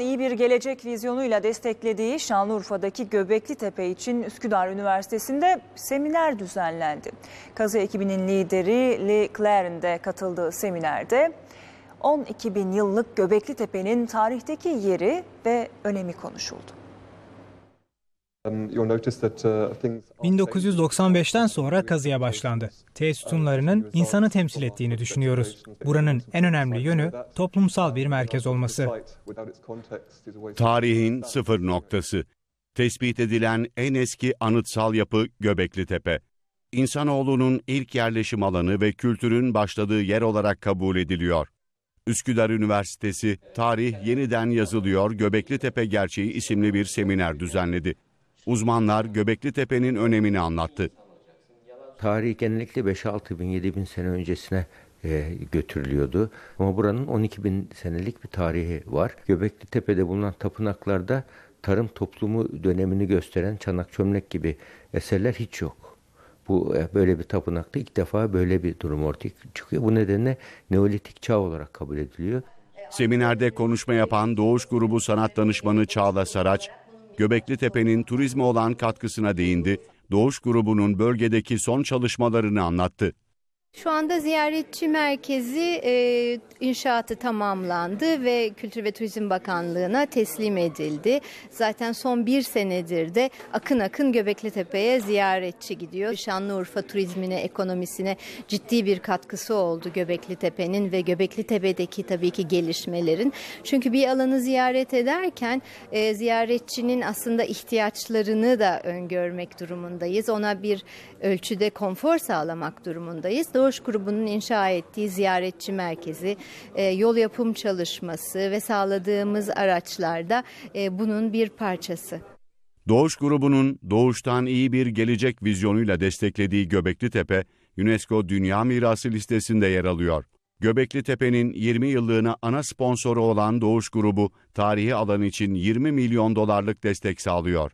İyi bir gelecek vizyonuyla desteklediği Şanlıurfa'daki Göbekli Tepe için Üsküdar Üniversitesi'nde seminer düzenlendi. Kazı ekibinin lideri Lee Claren de katıldığı seminerde 12 bin yıllık Göbekli Tepe'nin tarihteki yeri ve önemi konuşuldu. 1995'ten sonra kazıya başlandı. T sütunlarının insanı temsil ettiğini düşünüyoruz. Buranın en önemli yönü toplumsal bir merkez olması. Tarihin sıfır noktası. Tespit edilen en eski anıtsal yapı Göbekli Tepe. İnsanoğlunun ilk yerleşim alanı ve kültürün başladığı yer olarak kabul ediliyor. Üsküdar Üniversitesi Tarih Yeniden Yazılıyor Göbekli Tepe Gerçeği isimli bir seminer düzenledi. Uzmanlar Göbekli Tepe'nin önemini anlattı. Tarihi genellikle 5-6 bin, 7 bin sene öncesine e, götürülüyordu. Ama buranın 12 bin senelik bir tarihi var. Göbekli Tepe'de bulunan tapınaklarda tarım toplumu dönemini gösteren çanak çömlek gibi eserler hiç yok. Bu e, böyle bir tapınakta ilk defa böyle bir durum ortaya çıkıyor. Bu nedenle Neolitik çağ olarak kabul ediliyor. Seminerde konuşma yapan Doğuş Grubu Sanat Danışmanı Çağla Saraç, Göbekli Tepe'nin turizme olan katkısına değindi. Doğuş grubunun bölgedeki son çalışmalarını anlattı. Şu anda ziyaretçi merkezi e, inşaatı tamamlandı ve Kültür ve Turizm Bakanlığı'na teslim edildi. Zaten son bir senedir de akın akın Göbekli Tepe'ye ziyaretçi gidiyor. Şanlıurfa turizmine, ekonomisine ciddi bir katkısı oldu Göbekli Tepe'nin ve Göbekli Tepe'deki tabii ki gelişmelerin. Çünkü bir alanı ziyaret ederken e, ziyaretçinin aslında ihtiyaçlarını da öngörmek durumundayız. Ona bir ölçüde konfor sağlamak durumundayız. Doğuş grubunun inşa ettiği ziyaretçi merkezi, e, yol yapım çalışması ve sağladığımız araçlarda e, bunun bir parçası. Doğuş grubunun doğuştan iyi bir gelecek vizyonuyla desteklediği Göbekli Tepe, UNESCO Dünya Mirası listesinde yer alıyor. Göbekli Tepe'nin 20 yıllığına ana sponsoru olan Doğuş grubu, tarihi alan için 20 milyon dolarlık destek sağlıyor.